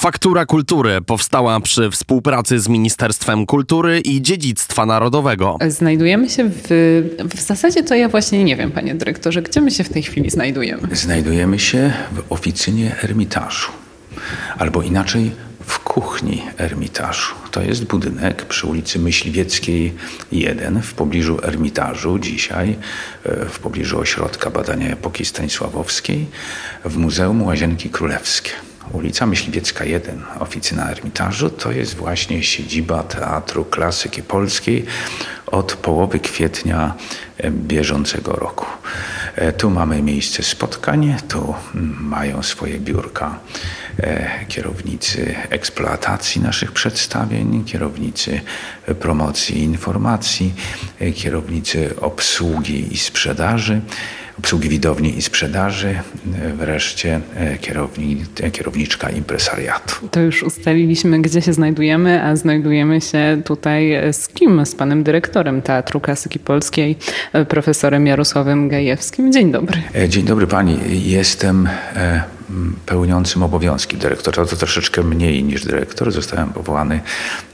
Faktura Kultury powstała przy współpracy z Ministerstwem Kultury i Dziedzictwa Narodowego. Znajdujemy się w, w zasadzie to ja właśnie nie wiem, panie dyrektorze, gdzie my się w tej chwili znajdujemy? Znajdujemy się w oficynie Ermitażu, albo inaczej w kuchni Ermitażu. To jest budynek przy ulicy Myśliwieckiej 1 w pobliżu Ermitażu, dzisiaj e, w pobliżu Ośrodka Badania Epoki Stanisławowskiej w Muzeum Łazienki Królewskie. Ulica Myśliwiecka 1, oficyna Ermitażu, to jest właśnie siedziba Teatru Klasyki Polskiej od połowy kwietnia e, bieżącego roku. E, tu mamy miejsce spotkań, tu mm, mają swoje biurka e, kierownicy eksploatacji naszych przedstawień, kierownicy promocji informacji, kierownicy obsługi i sprzedaży obsługi widowni i sprzedaży, wreszcie kierowni, kierowniczka impresariatu. To już ustaliliśmy, gdzie się znajdujemy, a znajdujemy się tutaj z kim? Z panem dyrektorem Teatru Klasyki Polskiej, profesorem Jarosławem Gajewskim. Dzień dobry. Dzień dobry pani. Jestem pełniącym obowiązki dyrektora. To troszeczkę mniej niż dyrektor. Zostałem powołany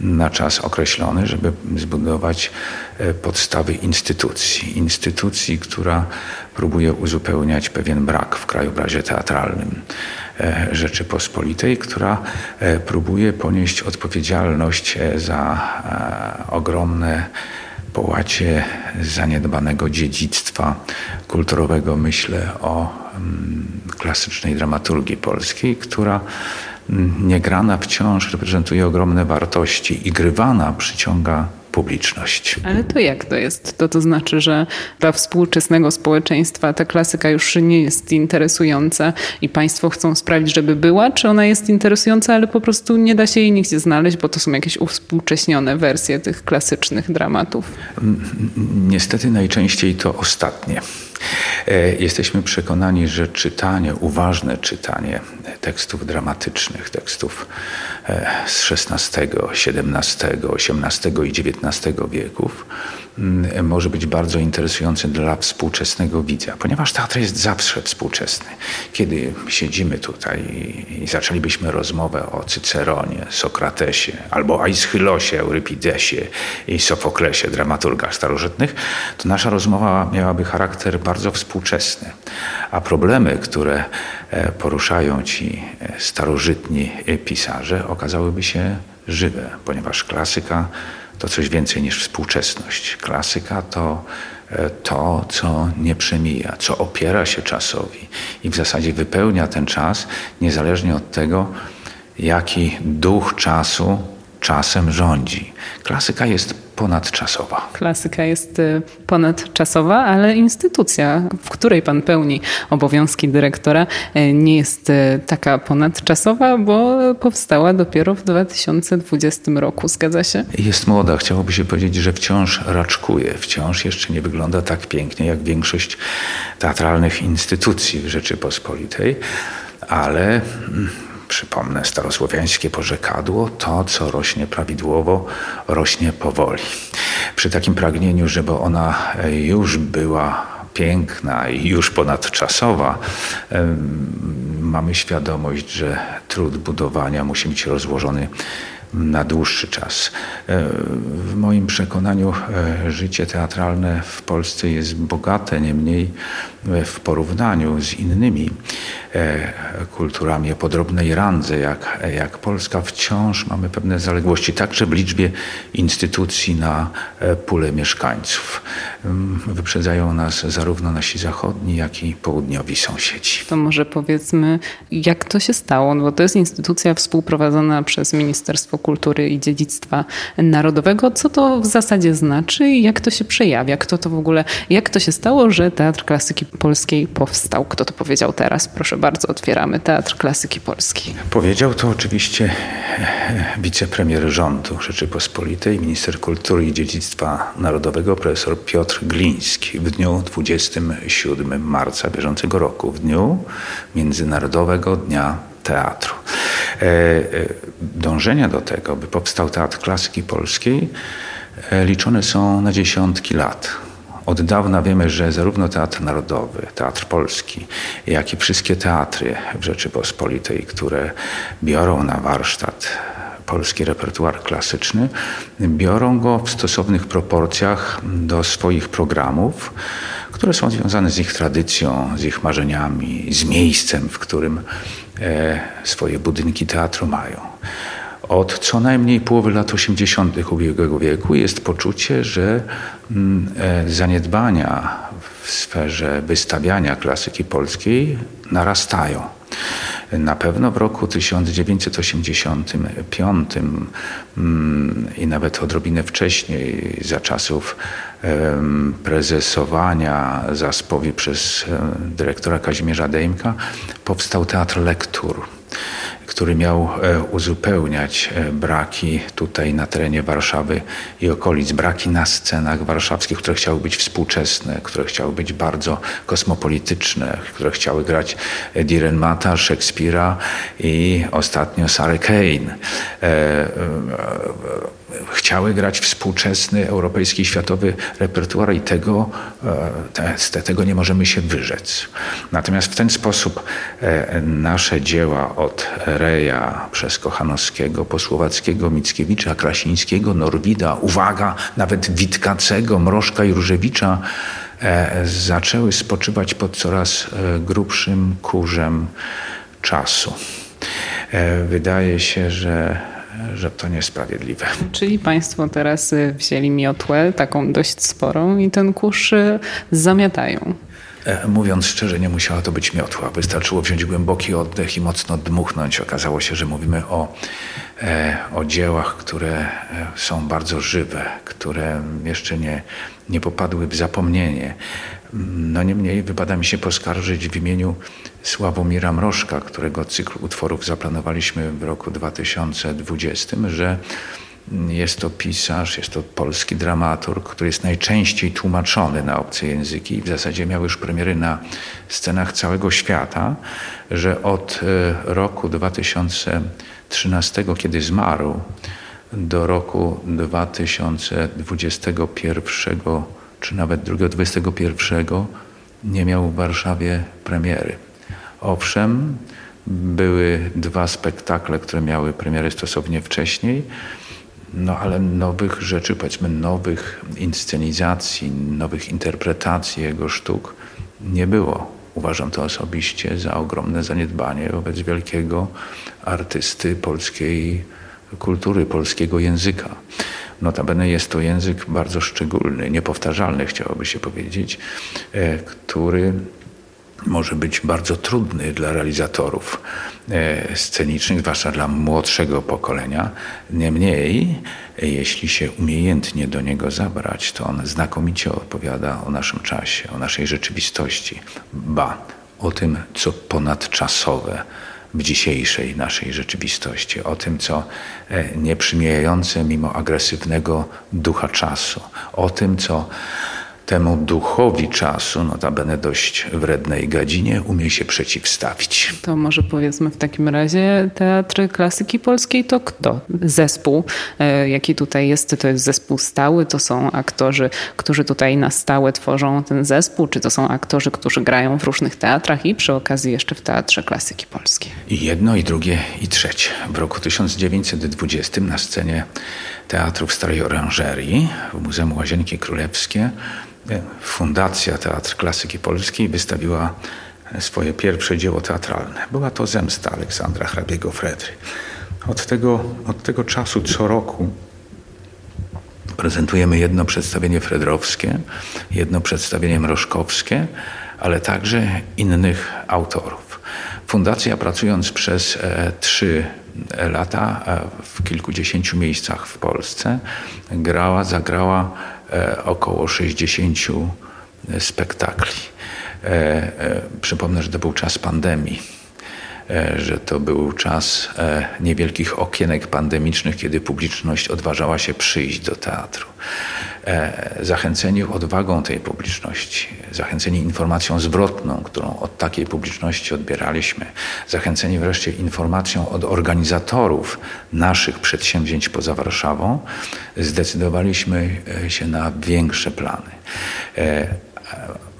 na czas określony, żeby zbudować e, podstawy instytucji. Instytucji, która próbuje uzupełniać pewien brak w krajobrazie teatralnym e, Rzeczypospolitej, która e, próbuje ponieść odpowiedzialność za ogromne połacie zaniedbanego dziedzictwa kulturowego. Myślę o mm, klasycznej dramaturgii polskiej, która mm, niegrana wciąż reprezentuje ogromne wartości i grywana przyciąga publiczność. Ale to jak to jest? To to znaczy, że dla współczesnego społeczeństwa ta klasyka już nie jest interesująca i państwo chcą sprawić, żeby była, czy ona jest interesująca, ale po prostu nie da się jej nigdzie znaleźć, bo to są jakieś uwspółcześnione wersje tych klasycznych dramatów? Niestety najczęściej to ostatnie. E, jesteśmy przekonani, że czytanie, uważne czytanie tekstów dramatycznych, tekstów e, z XVI, XVII, XVIII i XIX wieków może być bardzo interesujące dla współczesnego widza, ponieważ teatr jest zawsze współczesny. Kiedy siedzimy tutaj i zaczęlibyśmy rozmowę o Cyceronie, Sokratesie albo Aischylosie, Eurypidesie i Sofoklesie, dramaturgach starożytnych, to nasza rozmowa miałaby charakter bardzo współczesny. A problemy, które e, poruszają ci e, starożytni pisarze, okazałyby się żywe, ponieważ klasyka to coś więcej niż współczesność. Klasyka to e, to, co nie przemija, co opiera się czasowi i w zasadzie wypełnia ten czas, niezależnie od tego, jaki duch czasu czasem rządzi. Klasyka jest ponadczasowa. Klasyka jest y, ponadczasowa, ale instytucja, w której pan pełni obowiązki dyrektora, y, nie jest y, taka ponadczasowa, bo powstała dopiero w 2020 roku. Zgadza się? Jest młoda. Chciałoby się powiedzieć, że wciąż raczkuje. Wciąż jeszcze nie wygląda tak pięknie jak większość teatralnych instytucji w Rzeczypospolitej, ale mm, przypomnę starosłowiańskie porzekadło, to co rośnie prawidłowo, rośnie powoli. Przy takim pragnieniu, żeby ona już była piękna i już ponadczasowa, mamy świadomość, że trud budowania musi być rozłożony na dłuższy czas. E, w moim przekonaniu e, życie teatralne w Polsce jest bogate, niemniej e, w porównaniu z innymi kulturami o podrobnej randze, jak, jak Polska, wciąż mamy pewne zaległości, także w liczbie instytucji na pulę mieszkańców. Wyprzedzają nas zarówno nasi zachodni, jak i południowi sąsiedzi. To może powiedzmy, jak to się stało, no bo to jest instytucja współprowadzona przez Ministerstwo Kultury i Dziedzictwa Narodowego. Co to w zasadzie znaczy i jak to się przejawia? Kto to w ogóle, jak to się stało, że Teatr Klasyki Polskiej powstał? Kto to powiedział teraz? Proszę bardzo, otwieramy Teatr Klasyki Polskiej. Powiedział to oczywiście wicepremier rządu Rzeczypospolitej, minister kultury i dziedzictwa narodowego, profesor Piotr Gliński w dniu 27 marca bieżącego roku, w dniu Międzynarodowego Dnia Teatru. E, e, dążenia do tego, by powstał Teatr Klasyki Polskiej, e, liczone są na dziesiątki lat. Od dawna wiemy, że zarówno Teatr Narodowy, Teatr Polski, jak i wszystkie teatry w Rzeczypospolitej, które biorą na warsztat polski repertuar klasyczny, biorą go w stosownych proporcjach do swoich programów, które są związane z ich tradycją, z ich marzeniami, z miejscem, w którym swoje budynki teatru mają. Od co najmniej połowy lat 80. ubiegłego wieku jest poczucie, że mm, e, zaniedbania w sferze wystawiania klasyki polskiej narastają. Na pewno w roku 1985 mm, i nawet odrobinę wcześniej, za czasów prezesowania Zaspowi przez dyrektora Kazimierza Dejmka, powstał Teatr Lektur który miał e, uzupełniać e, braki tutaj na terenie Warszawy i okolic, braki na scenach warszawskich, które chciały być współczesne, które chciały być bardzo kosmopolityczne, które chciały grać Direnmata, Szekspira i ostatnio Sarah Kane. E, chciały grać współczesny europejski światowy repertuar i tego, te, tego nie możemy się wyrzec. Natomiast w ten sposób nasze dzieła od Reja przez Kochanowskiego, po Słowackiego, Mickiewicza, Krasińskiego, Norwida, uwaga, nawet Witkacego, Mrożka i Różewicza e, zaczęły spoczywać pod coraz e, grubszym kurzem czasu. E, wydaje się, że że to niesprawiedliwe. Czyli Państwo teraz wzięli miotłę, taką dość sporą, i ten kurz zamiatają. E, mówiąc szczerze, nie musiała to być miotła. Wystarczyło wziąć głęboki oddech i mocno dmuchnąć. Okazało się, że mówimy o, e, o dziełach, które e, są bardzo żywe, które jeszcze nie, nie popadły w zapomnienie. No niemniej wypada mi się poskarżyć w imieniu Sławomira Mrożka, którego cykl utworów zaplanowaliśmy w roku 2020, że jest to pisarz, jest to polski dramaturg, który jest najczęściej tłumaczony na obce języki i w zasadzie miał już premiery na scenach całego świata, że od e, roku 2013, kiedy zmarł, do roku 2021 czy nawet 2021 nie miał w Warszawie premiery. Owszem, były dwa spektakle, które miały premiery stosownie wcześniej, no ale nowych rzeczy, powiedzmy nowych inscenizacji, nowych interpretacji jego sztuk nie było. Uważam to osobiście za ogromne zaniedbanie wobec wielkiego artysty polskiej kultury, polskiego języka. Notabene jest to język bardzo szczególny, niepowtarzalny, chciałoby się powiedzieć, e, który może być bardzo trudny dla realizatorów e, scenicznych, zwłaszcza dla młodszego pokolenia. Niemniej, jeśli się umiejętnie do niego zabrać, to on znakomicie opowiada o naszym czasie, o naszej rzeczywistości, ba, o tym, co ponadczasowe w dzisiejszej naszej rzeczywistości, o tym, co e, nieprzymijające mimo agresywnego ducha czasu, o tym, co temu duchowi czasu, notabene dość wrednej gadzinie, umie się przeciwstawić. To może powiedzmy w takim razie Teatr Klasyki Polskiej to kto? Zespół, e, jaki tutaj jest, to jest zespół stały, to są aktorzy, którzy tutaj na stałe tworzą ten zespół, czy to są aktorzy, którzy grają w różnych teatrach i przy okazji jeszcze w Teatrze Klasyki Polskiej? I jedno, i drugie, i trzecie. W roku 1920 na scenie Teatru w Starej Oranżerii w Muzeum Łazienki Królewskie Fundacja Teatr Klasyki Polskiej wystawiła swoje pierwsze dzieło teatralne. Była to Zemsta Aleksandra Hrabiego Fredry. Od tego, od tego czasu co roku prezentujemy jedno przedstawienie fredrowskie, jedno przedstawienie mrożkowskie, ale także innych autorów. Fundacja pracując przez e, trzy lata e, w kilkudziesięciu miejscach w Polsce grała, zagrała E, około 60 e, spektakli. Przypomnę, że to był czas pandemii, że to był czas niewielkich okienek pandemicznych, kiedy publiczność odważała się przyjść do teatru. Zachęceni odwagą tej publiczności, zachęceni informacją zwrotną, którą od takiej publiczności odbieraliśmy, zachęceni wreszcie informacją od organizatorów naszych przedsięwzięć poza Warszawą, zdecydowaliśmy się na większe plany.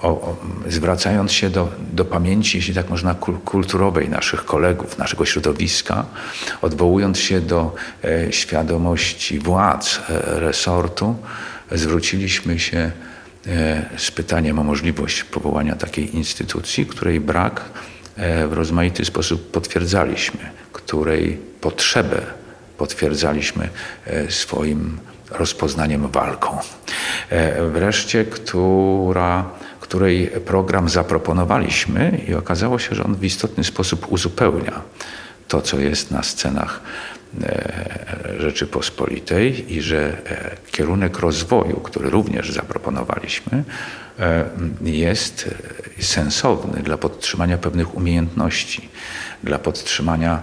O, o, zwracając się do, do pamięci, jeśli tak można, kulturowej naszych kolegów, naszego środowiska, odwołując się do e, świadomości władz e, resortu, zwróciliśmy się e, z pytaniem o możliwość powołania takiej instytucji, której brak e, w rozmaity sposób potwierdzaliśmy, której potrzebę potwierdzaliśmy e, swoim rozpoznaniem walką. Wreszcie, która której program zaproponowaliśmy i okazało się, że on w istotny sposób uzupełnia to, co jest na scenach Rzeczypospolitej i że e, kierunek rozwoju, który również zaproponowaliśmy, e, jest sensowny dla podtrzymania pewnych umiejętności, dla podtrzymania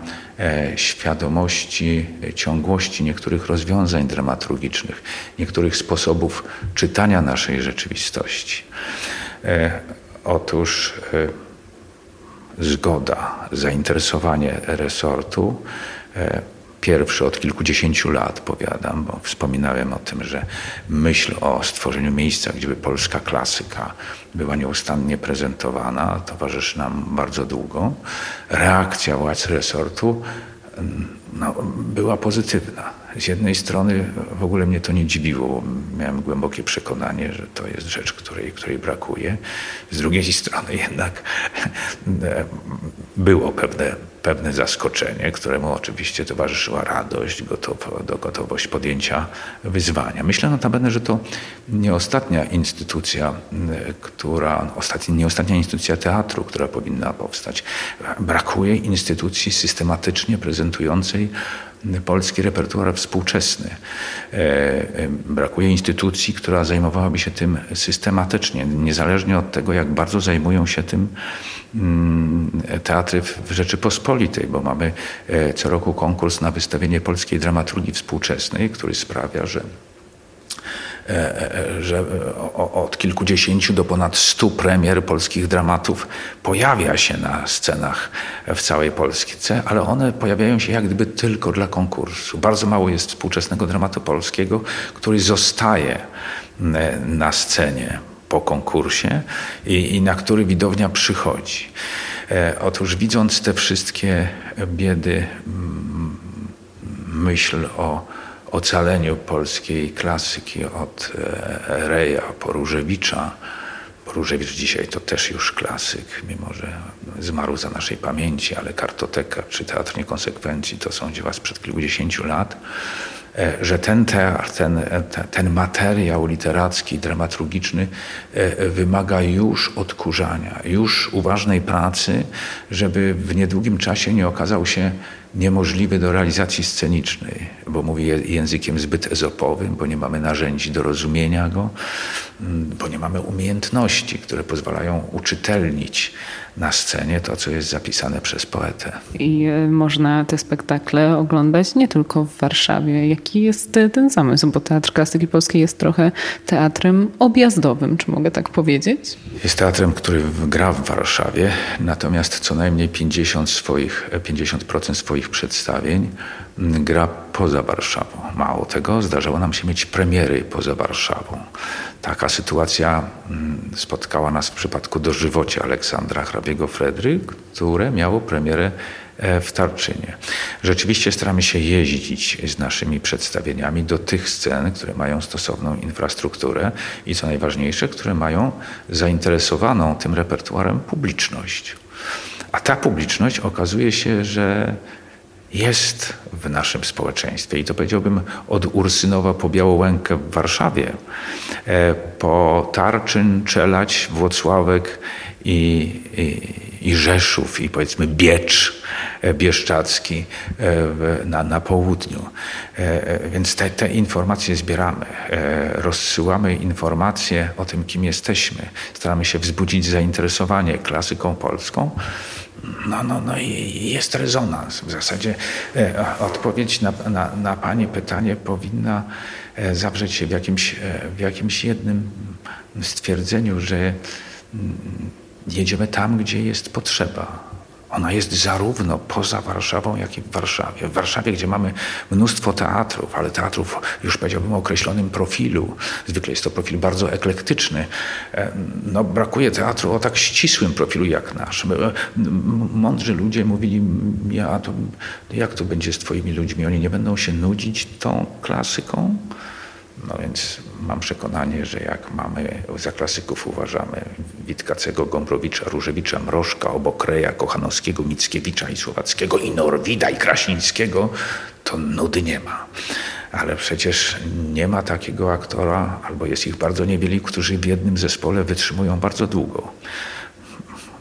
świadomości ciągłości niektórych rozwiązań dramaturgicznych, niektórych sposobów czytania naszej rzeczywistości. E, otóż e, zgoda, zainteresowanie resortu, e, pierwszy od kilkudziesięciu lat, powiadam, bo wspominałem o tym, że myśl o stworzeniu miejsca, gdzie by polska klasyka była nieustannie prezentowana, towarzyszy nam bardzo długo. Reakcja władz resortu no, była pozytywna. Z jednej strony w ogóle mnie to nie dziwiło, miałem głębokie przekonanie, że to jest rzecz, której, której brakuje. Z drugiej strony jednak było pewne, pewne zaskoczenie, któremu oczywiście towarzyszyła radość, gotow, gotowość podjęcia wyzwania. Myślę notabene, że to nie ostatnia instytucja, która, ostatnia, nie ostatnia instytucja teatru, która powinna powstać. Brakuje instytucji systematycznie prezentującej polski repertuar współczesny. E, e, brakuje instytucji, która zajmowałaby się tym systematycznie, niezależnie od tego, jak bardzo zajmują się tym mm, teatry w Rzeczypospolitej, bo mamy e, co roku konkurs na wystawienie polskiej dramaturgii współczesnej, który sprawia, że że od kilkudziesięciu do ponad stu premier polskich dramatów pojawia się na scenach w całej Polsce, ale one pojawiają się jak gdyby tylko dla konkursu. Bardzo mało jest współczesnego dramatu polskiego, który zostaje na scenie po konkursie i, i na który widownia przychodzi. E, otóż widząc te wszystkie biedy, myśl o ocaleniu polskiej klasyki od e, Reja po Różewicza. Różewicz dzisiaj to też już klasyk, mimo że zmarł za naszej pamięci, ale kartoteka czy teatr niekonsekwencji to są dzieła sprzed kilkudziesięciu lat. E, że ten teatr, ten, ten materiał literacki, dramaturgiczny e, wymaga już odkurzania, już uważnej pracy, żeby w niedługim czasie nie okazał się niemożliwy do realizacji scenicznej, bo mówi językiem zbyt ezopowym, bo nie mamy narzędzi do rozumienia go, mm, bo nie mamy umiejętności, które pozwalają uczytelnić na scenie to, co jest zapisane przez poetę. I e, można te spektakle oglądać nie tylko w Warszawie. Jaki jest ten zamysł? Bo Teatr Klasyki Polskiej jest trochę teatrem objazdowym, czy mogę tak powiedzieć? Jest teatrem, który gra w Warszawie, natomiast co najmniej 50%, swoich, 50 swoich przedstawień gra poza Warszawą. Mało tego, zdarzało nam się mieć premiery poza Warszawą. Taka sytuacja mm, spotkała nas w przypadku dożywocia Aleksandra hrabiego Fredry, które miało premierę e, w Tarczynie. Rzeczywiście staramy się jeździć z naszymi przedstawieniami do tych scen, które mają stosowną infrastrukturę i co najważniejsze, które mają zainteresowaną tym repertuarem publiczność. A ta publiczność okazuje się, że jest w naszym społeczeństwie. I to powiedziałbym od Ursynowa po Białołękę w Warszawie, e, po Tarczyn, Czelać, Włocławek i, i, i Rzeszów i powiedzmy Biecz e, Bieszczacki e, na, na południu. Więc te, te informacje zbieramy, rozsyłamy informacje o tym, kim jesteśmy. Staramy się wzbudzić zainteresowanie klasyką polską no, no, no i jest rezonans. W zasadzie e, odpowiedź na, na, na Pani pytanie powinna e, zawrzeć się w jakimś, e, w jakimś jednym stwierdzeniu, że mm, jedziemy tam, gdzie jest potrzeba ona jest zarówno poza Warszawą, jak i w Warszawie. W Warszawie, gdzie mamy mnóstwo teatrów, ale teatrów już powiedziałbym o określonym profilu. Zwykle jest to profil bardzo eklektyczny. E, no, brakuje teatru o tak ścisłym profilu jak nasz. Mądrzy ludzie mówili mi, a to jak to będzie z twoimi ludźmi? Oni nie będą się nudzić tą klasyką? No więc mam przekonanie, że jak mamy, za klasyków uważamy Witkacego, Gombrowicza, Różewicza, Mrożka, Obokreja, Kochanowskiego, Mickiewicza i Słowackiego i Norwida i Krasińskiego, to nudy nie ma. Ale przecież nie ma takiego aktora, albo jest ich bardzo niewielu, którzy w jednym zespole wytrzymują bardzo długo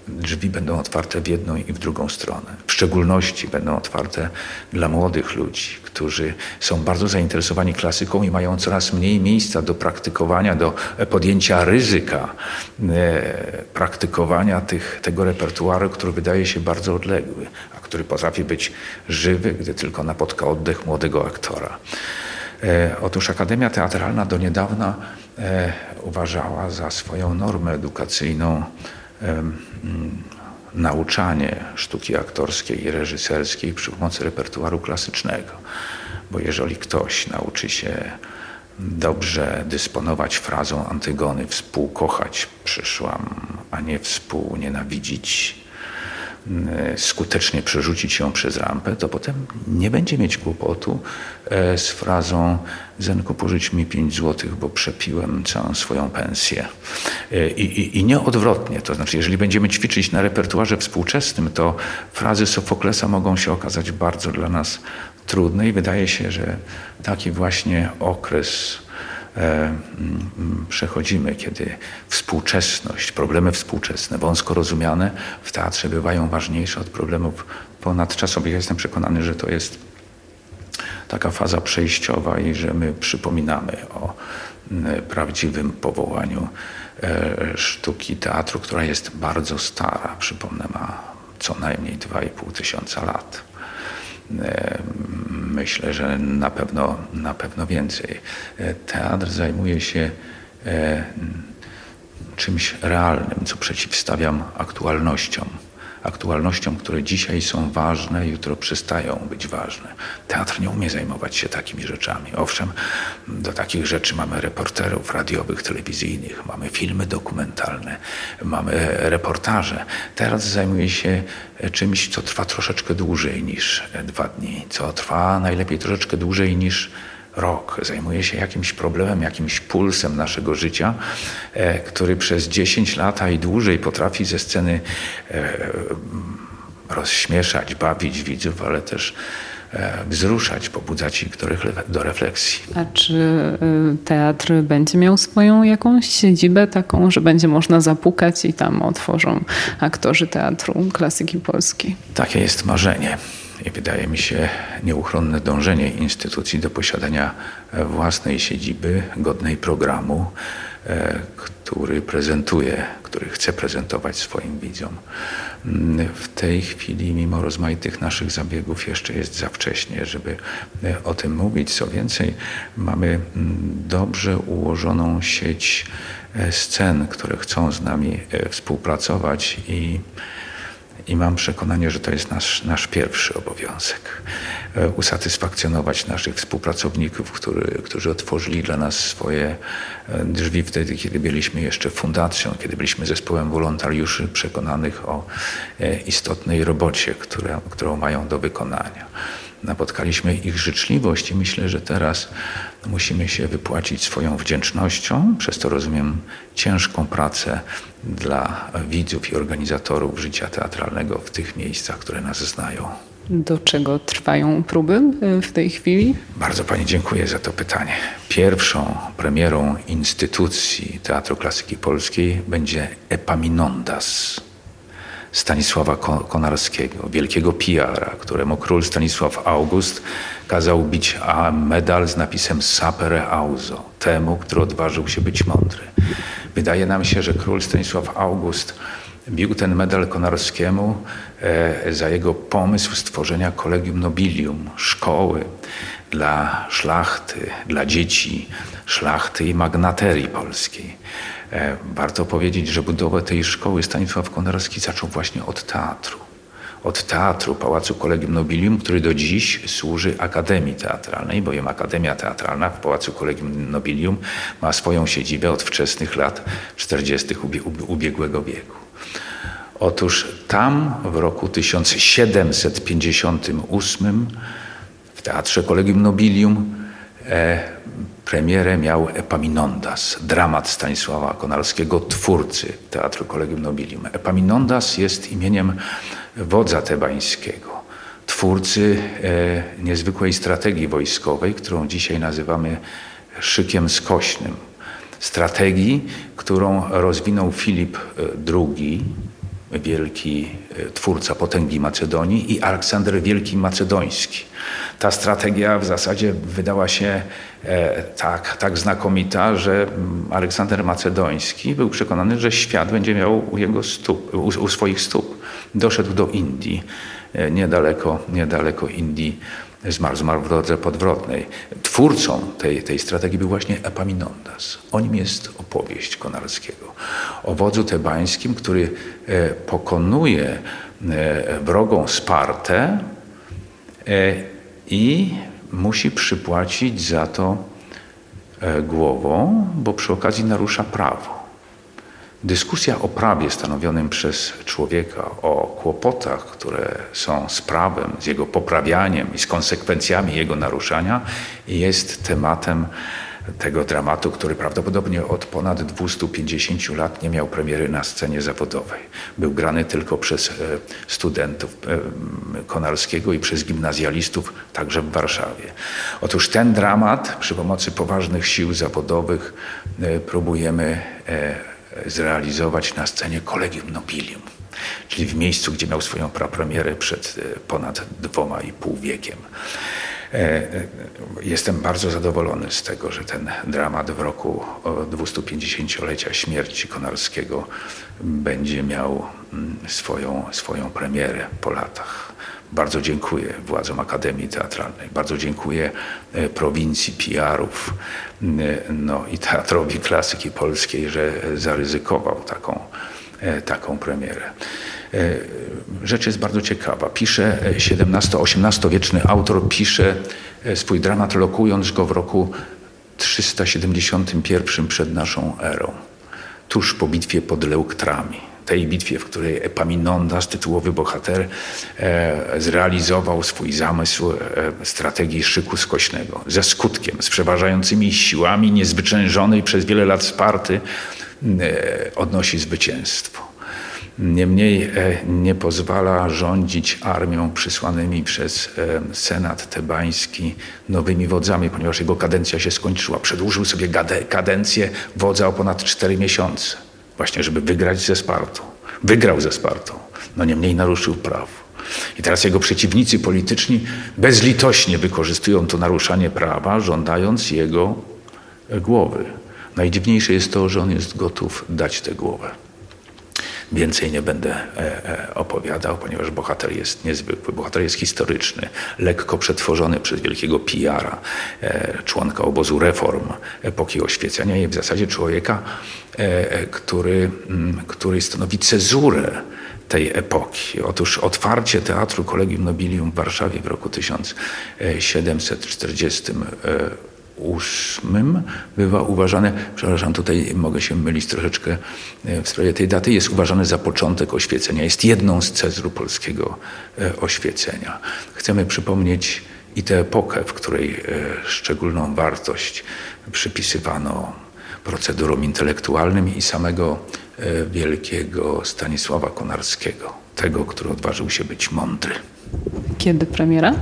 drzwi będą otwarte w jedną i w drugą stronę. W szczególności będą otwarte dla młodych ludzi, którzy są bardzo zainteresowani klasyką i mają coraz mniej miejsca do praktykowania, do podjęcia ryzyka e, praktykowania tych, tego repertuaru, który wydaje się bardzo odległy, a który potrafi być żywy, gdy tylko napotka oddech młodego aktora. E, otóż Akademia Teatralna do niedawna e, uważała za swoją normę edukacyjną nauczanie sztuki aktorskiej i reżyserskiej przy pomocy repertuaru klasycznego. Bo jeżeli ktoś nauczy się dobrze dysponować frazą Antygony, współkochać przyszłam, a nie współnienawidzić, skutecznie przerzucić ją przez rampę, to potem nie będzie mieć kłopotu e, z frazą Zenku pożycz mi 5 złotych, bo przepiłem całą swoją pensję. E, I, i, I nie odwrotnie, to znaczy jeżeli będziemy ćwiczyć na repertuarze współczesnym, to frazy Sofoklesa mogą się okazać bardzo dla nas trudne i wydaje się, że taki właśnie okres E, przechodzimy, kiedy współczesność, problemy współczesne, wąsko rozumiane w teatrze bywają ważniejsze od problemów ponadczasowych. Jestem przekonany, że to jest taka faza przejściowa i że my przypominamy o prawdziwym powołaniu e, sztuki teatru, która jest bardzo stara. Przypomnę, ma co najmniej 2,5 tysiąca lat. Myślę, że na pewno, na pewno więcej. E, teatr zajmuje się e, czymś realnym, co przeciwstawiam aktualnościom aktualnościom, które dzisiaj są ważne, jutro przestają być ważne. Teatr nie umie zajmować się takimi rzeczami. Owszem, do takich rzeczy mamy reporterów radiowych, telewizyjnych, mamy filmy dokumentalne, mamy reportaże. Teraz zajmuje się czymś, co trwa troszeczkę dłużej niż dwa dni, co trwa najlepiej troszeczkę dłużej niż rok zajmuje się jakimś problemem, jakimś pulsem naszego życia, e, który przez 10 lat, i dłużej potrafi ze sceny e, rozśmieszać, bawić widzów, ale też e, wzruszać, pobudzać ich do, refleksji. A czy teatr będzie miał swoją jakąś siedzibę taką, że będzie można zapukać i tam otworzą aktorzy teatru klasyki polskiej? Takie jest marzenie wydaje mi się nieuchronne dążenie instytucji do posiadania własnej siedziby, godnej programu, e, który prezentuje, który chce prezentować swoim widzom. Mm, w tej chwili, mimo rozmaitych naszych zabiegów, jeszcze jest za wcześnie, żeby e, o tym mówić. Co więcej, mamy mm, dobrze ułożoną sieć e, scen, które chcą z nami współpracować i i mam przekonanie, że to jest nasz, nasz pierwszy obowiązek. E, usatysfakcjonować naszych współpracowników, który, którzy otworzyli dla nas swoje e, drzwi wtedy, kiedy byliśmy jeszcze fundacją, kiedy byliśmy zespołem wolontariuszy przekonanych o e, istotnej robocie, którą mają do wykonania napotkaliśmy ich życzliwość i myślę, że teraz musimy się wypłacić swoją wdzięcznością, przez to rozumiem ciężką pracę dla widzów i organizatorów życia teatralnego w tych miejscach, które nas znają. Do czego trwają próby e, w tej chwili? Bardzo Pani dziękuję za to pytanie. Pierwszą premierą instytucji Teatru Klasyki Polskiej będzie Epaminondas Stanisława Konarskiego, wielkiego PR-a, któremu król Stanisław August kazał bić medal z napisem Sapere Auzo, temu, który odważył się być mądry. Wydaje nam się, że król Stanisław August bił ten medal Konarskiemu e, za jego pomysł stworzenia Collegium Nobilium, szkoły dla szlachty, dla dzieci szlachty i magnaterii polskiej. E, warto powiedzieć, że budowę tej szkoły Stanisław Konarski zaczął właśnie od teatru od teatru Pałacu Kolegium Nobilium, który do dziś służy Akademii Teatralnej, bowiem Akademia Teatralna w Pałacu Kolegium Nobilium ma swoją siedzibę od wczesnych lat 40. ubiegłego wieku. Otóż tam w roku 1758 w Teatrze Kolegium Nobilium e, premierę miał Epaminondas, dramat Stanisława Konarskiego, twórcy Teatru Kolegium Nobilium. Epaminondas jest imieniem wodza tebańskiego, twórcy e, niezwykłej strategii wojskowej, którą dzisiaj nazywamy szykiem skośnym. Strategii, którą rozwinął Filip II, wielki e, twórca potęgi Macedonii i Aleksander Wielki Macedoński. Ta strategia w zasadzie wydała się e, tak, tak znakomita, że mm, Aleksander Macedoński był przekonany, że świat będzie miał u, jego stóp, u, u swoich stóp. Doszedł do Indii, e, niedaleko, niedaleko Indii zmarł, zmarł w drodze podwrotnej. Twórcą tej, tej strategii był właśnie Epaminondas. O nim jest opowieść Konarskiego. O wodzu tebańskim, który e, pokonuje e, wrogą Spartę i musi przypłacić za to głową, bo przy okazji narusza prawo. Dyskusja o prawie stanowionym przez człowieka, o kłopotach, które są z prawem, z jego poprawianiem i z konsekwencjami jego naruszania, jest tematem tego dramatu, który prawdopodobnie od ponad 250 lat nie miał premiery na scenie zawodowej. Był grany tylko przez e, studentów e, Konarskiego i przez gimnazjalistów także w Warszawie. Otóż ten dramat przy pomocy poważnych sił zawodowych e, próbujemy zrealizować na scenie Collegium Nobilium, czyli w miejscu, gdzie miał swoją prapremierę przed e, ponad dwoma i pół wiekiem. E, e, jestem bardzo zadowolony z tego, że ten dramat w roku 250-lecia śmierci Konarskiego będzie miał mm, swoją, swoją premierę po latach. Bardzo dziękuję władzom Akademii Teatralnej, bardzo dziękuję e, prowincji PR-ów no i Teatrowi Klasyki Polskiej, że zaryzykował taką, e, taką premierę. E, rzecz jest bardzo ciekawa. Pisze XVII-XVIII-wieczny autor, pisze swój dramat lokując go w roku 371 przed naszą erą, tuż po bitwie pod Leuktrami tej bitwie, w której Epaminondas, tytułowy bohater, e, zrealizował swój zamysł e, strategii szyku skośnego ze skutkiem, z przeważającymi siłami niezwyciężonej przez wiele lat Sparty e, odnosi zwycięstwo. Niemniej nie pozwala rządzić armią przysłanymi przez Senat tebański nowymi wodzami, ponieważ jego kadencja się skończyła. Przedłużył sobie kadencję wodza o ponad cztery miesiące. Właśnie, żeby wygrać ze Spartą. Wygrał ze Spartą, no niemniej naruszył prawo. I teraz jego przeciwnicy polityczni bezlitośnie wykorzystują to naruszanie prawa, żądając jego głowy. Najdziwniejsze jest to, że on jest gotów dać tę głowę. Więcej nie będę e, e, opowiadał, ponieważ bohater jest niezwykły. Bohater jest historyczny, lekko przetworzony przez wielkiego PR-a, e, członka obozu reform epoki oświecenia i w zasadzie człowieka, który, mm, który stanowi cezurę tej epoki. Otóż otwarcie Teatru Collegium Nobilium w Warszawie w roku 1740 ósmym bywa uważane, przepraszam, tutaj mogę się mylić troszeczkę e, w sprawie tej daty, jest uważany za początek oświecenia. Jest jedną z cezru polskiego e, oświecenia. Chcemy przypomnieć i tę epokę, w której e, szczególną wartość przypisywano procedurom intelektualnym i samego wielkiego Stanisława Konarskiego, tego, który odważył się być mądry. Kiedy premiera?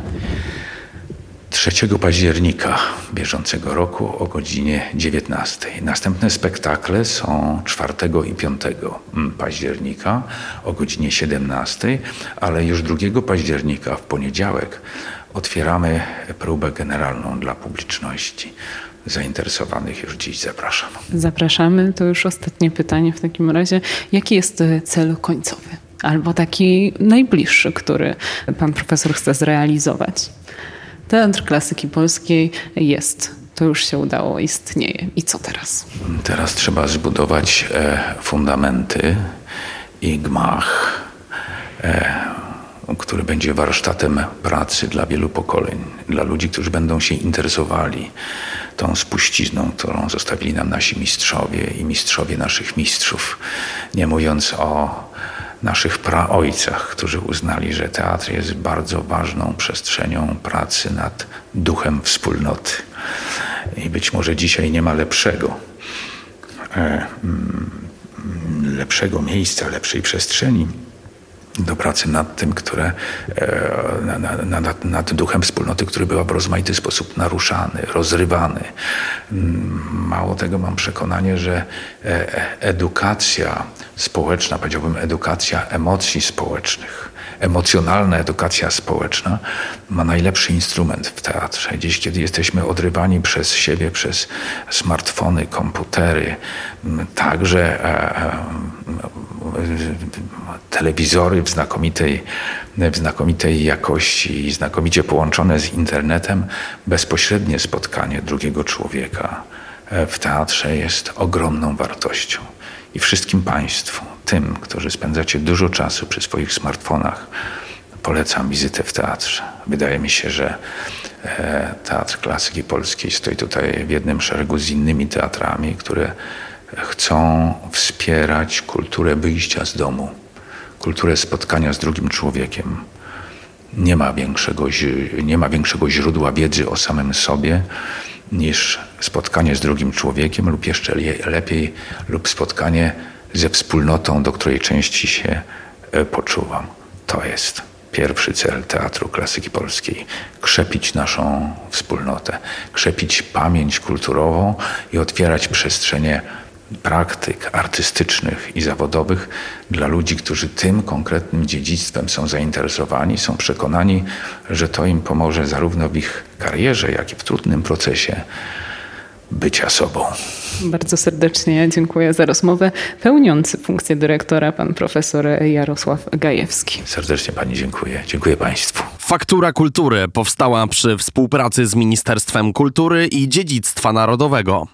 3 października bieżącego roku o godzinie 19. Następne spektakle są 4 i 5 października o godzinie 17, ale już 2 października w poniedziałek otwieramy próbę generalną dla publiczności. Zainteresowanych już dziś zapraszam. Zapraszamy. To już ostatnie pytanie w takim razie. Jaki jest cel końcowy? Albo taki najbliższy, który pan profesor chce zrealizować? Teatr Klasyki Polskiej jest. To już się udało, istnieje. I co teraz? Teraz trzeba zbudować e, fundamenty i gmach, e, który będzie warsztatem pracy dla wielu pokoleń, dla ludzi, którzy będą się interesowali tą spuścizną, którą zostawili nam nasi mistrzowie i mistrzowie naszych mistrzów. Nie mówiąc o naszych praojcach, którzy uznali, że teatr jest bardzo ważną przestrzenią pracy nad duchem wspólnoty. I być może dzisiaj nie ma lepszego, e, mm, lepszego miejsca, lepszej przestrzeni do pracy nad tym, które, e, nad, nad, duchem wspólnoty, który był w rozmaity sposób naruszany, rozrywany. Mm, mało tego, mam przekonanie, że edukacja społeczna, powiedziałbym edukacja emocji społecznych, emocjonalna edukacja społeczna ma najlepszy instrument w teatrze. Dziś, kiedy jesteśmy odrywani przez siebie, przez smartfony, komputery, także e, telewizory w znakomitej, w znakomitej jakości i znakomicie połączone z internetem, bezpośrednie spotkanie drugiego człowieka e, w teatrze jest ogromną wartością. I wszystkim Państwu, tym, którzy spędzacie dużo czasu przy swoich smartfonach, polecam wizytę w teatrze. Wydaje mi się, że e, Teatr Klasyki Polskiej stoi tutaj w jednym szeregu z innymi teatrami, które chcą wspierać kulturę wyjścia z domu, kulturę spotkania z drugim człowiekiem. Nie ma większego, nie ma większego źródła wiedzy o samym sobie niż spotkanie z drugim człowiekiem, lub jeszcze lepiej, lub spotkanie ze wspólnotą, do której części się e, poczuwam. To jest pierwszy cel Teatru Klasyki Polskiej krzepić naszą wspólnotę, krzepić pamięć kulturową i otwierać przestrzenie praktyk artystycznych i zawodowych dla ludzi, którzy tym konkretnym dziedzictwem są zainteresowani, są przekonani, że to im pomoże zarówno w ich karierze, jak i w trudnym procesie bycia sobą. Bardzo serdecznie dziękuję za rozmowę. Pełniący funkcję dyrektora, pan profesor Jarosław Gajewski. Serdecznie pani dziękuję. Dziękuję państwu. Faktura Kultury powstała przy współpracy z Ministerstwem Kultury i Dziedzictwa Narodowego.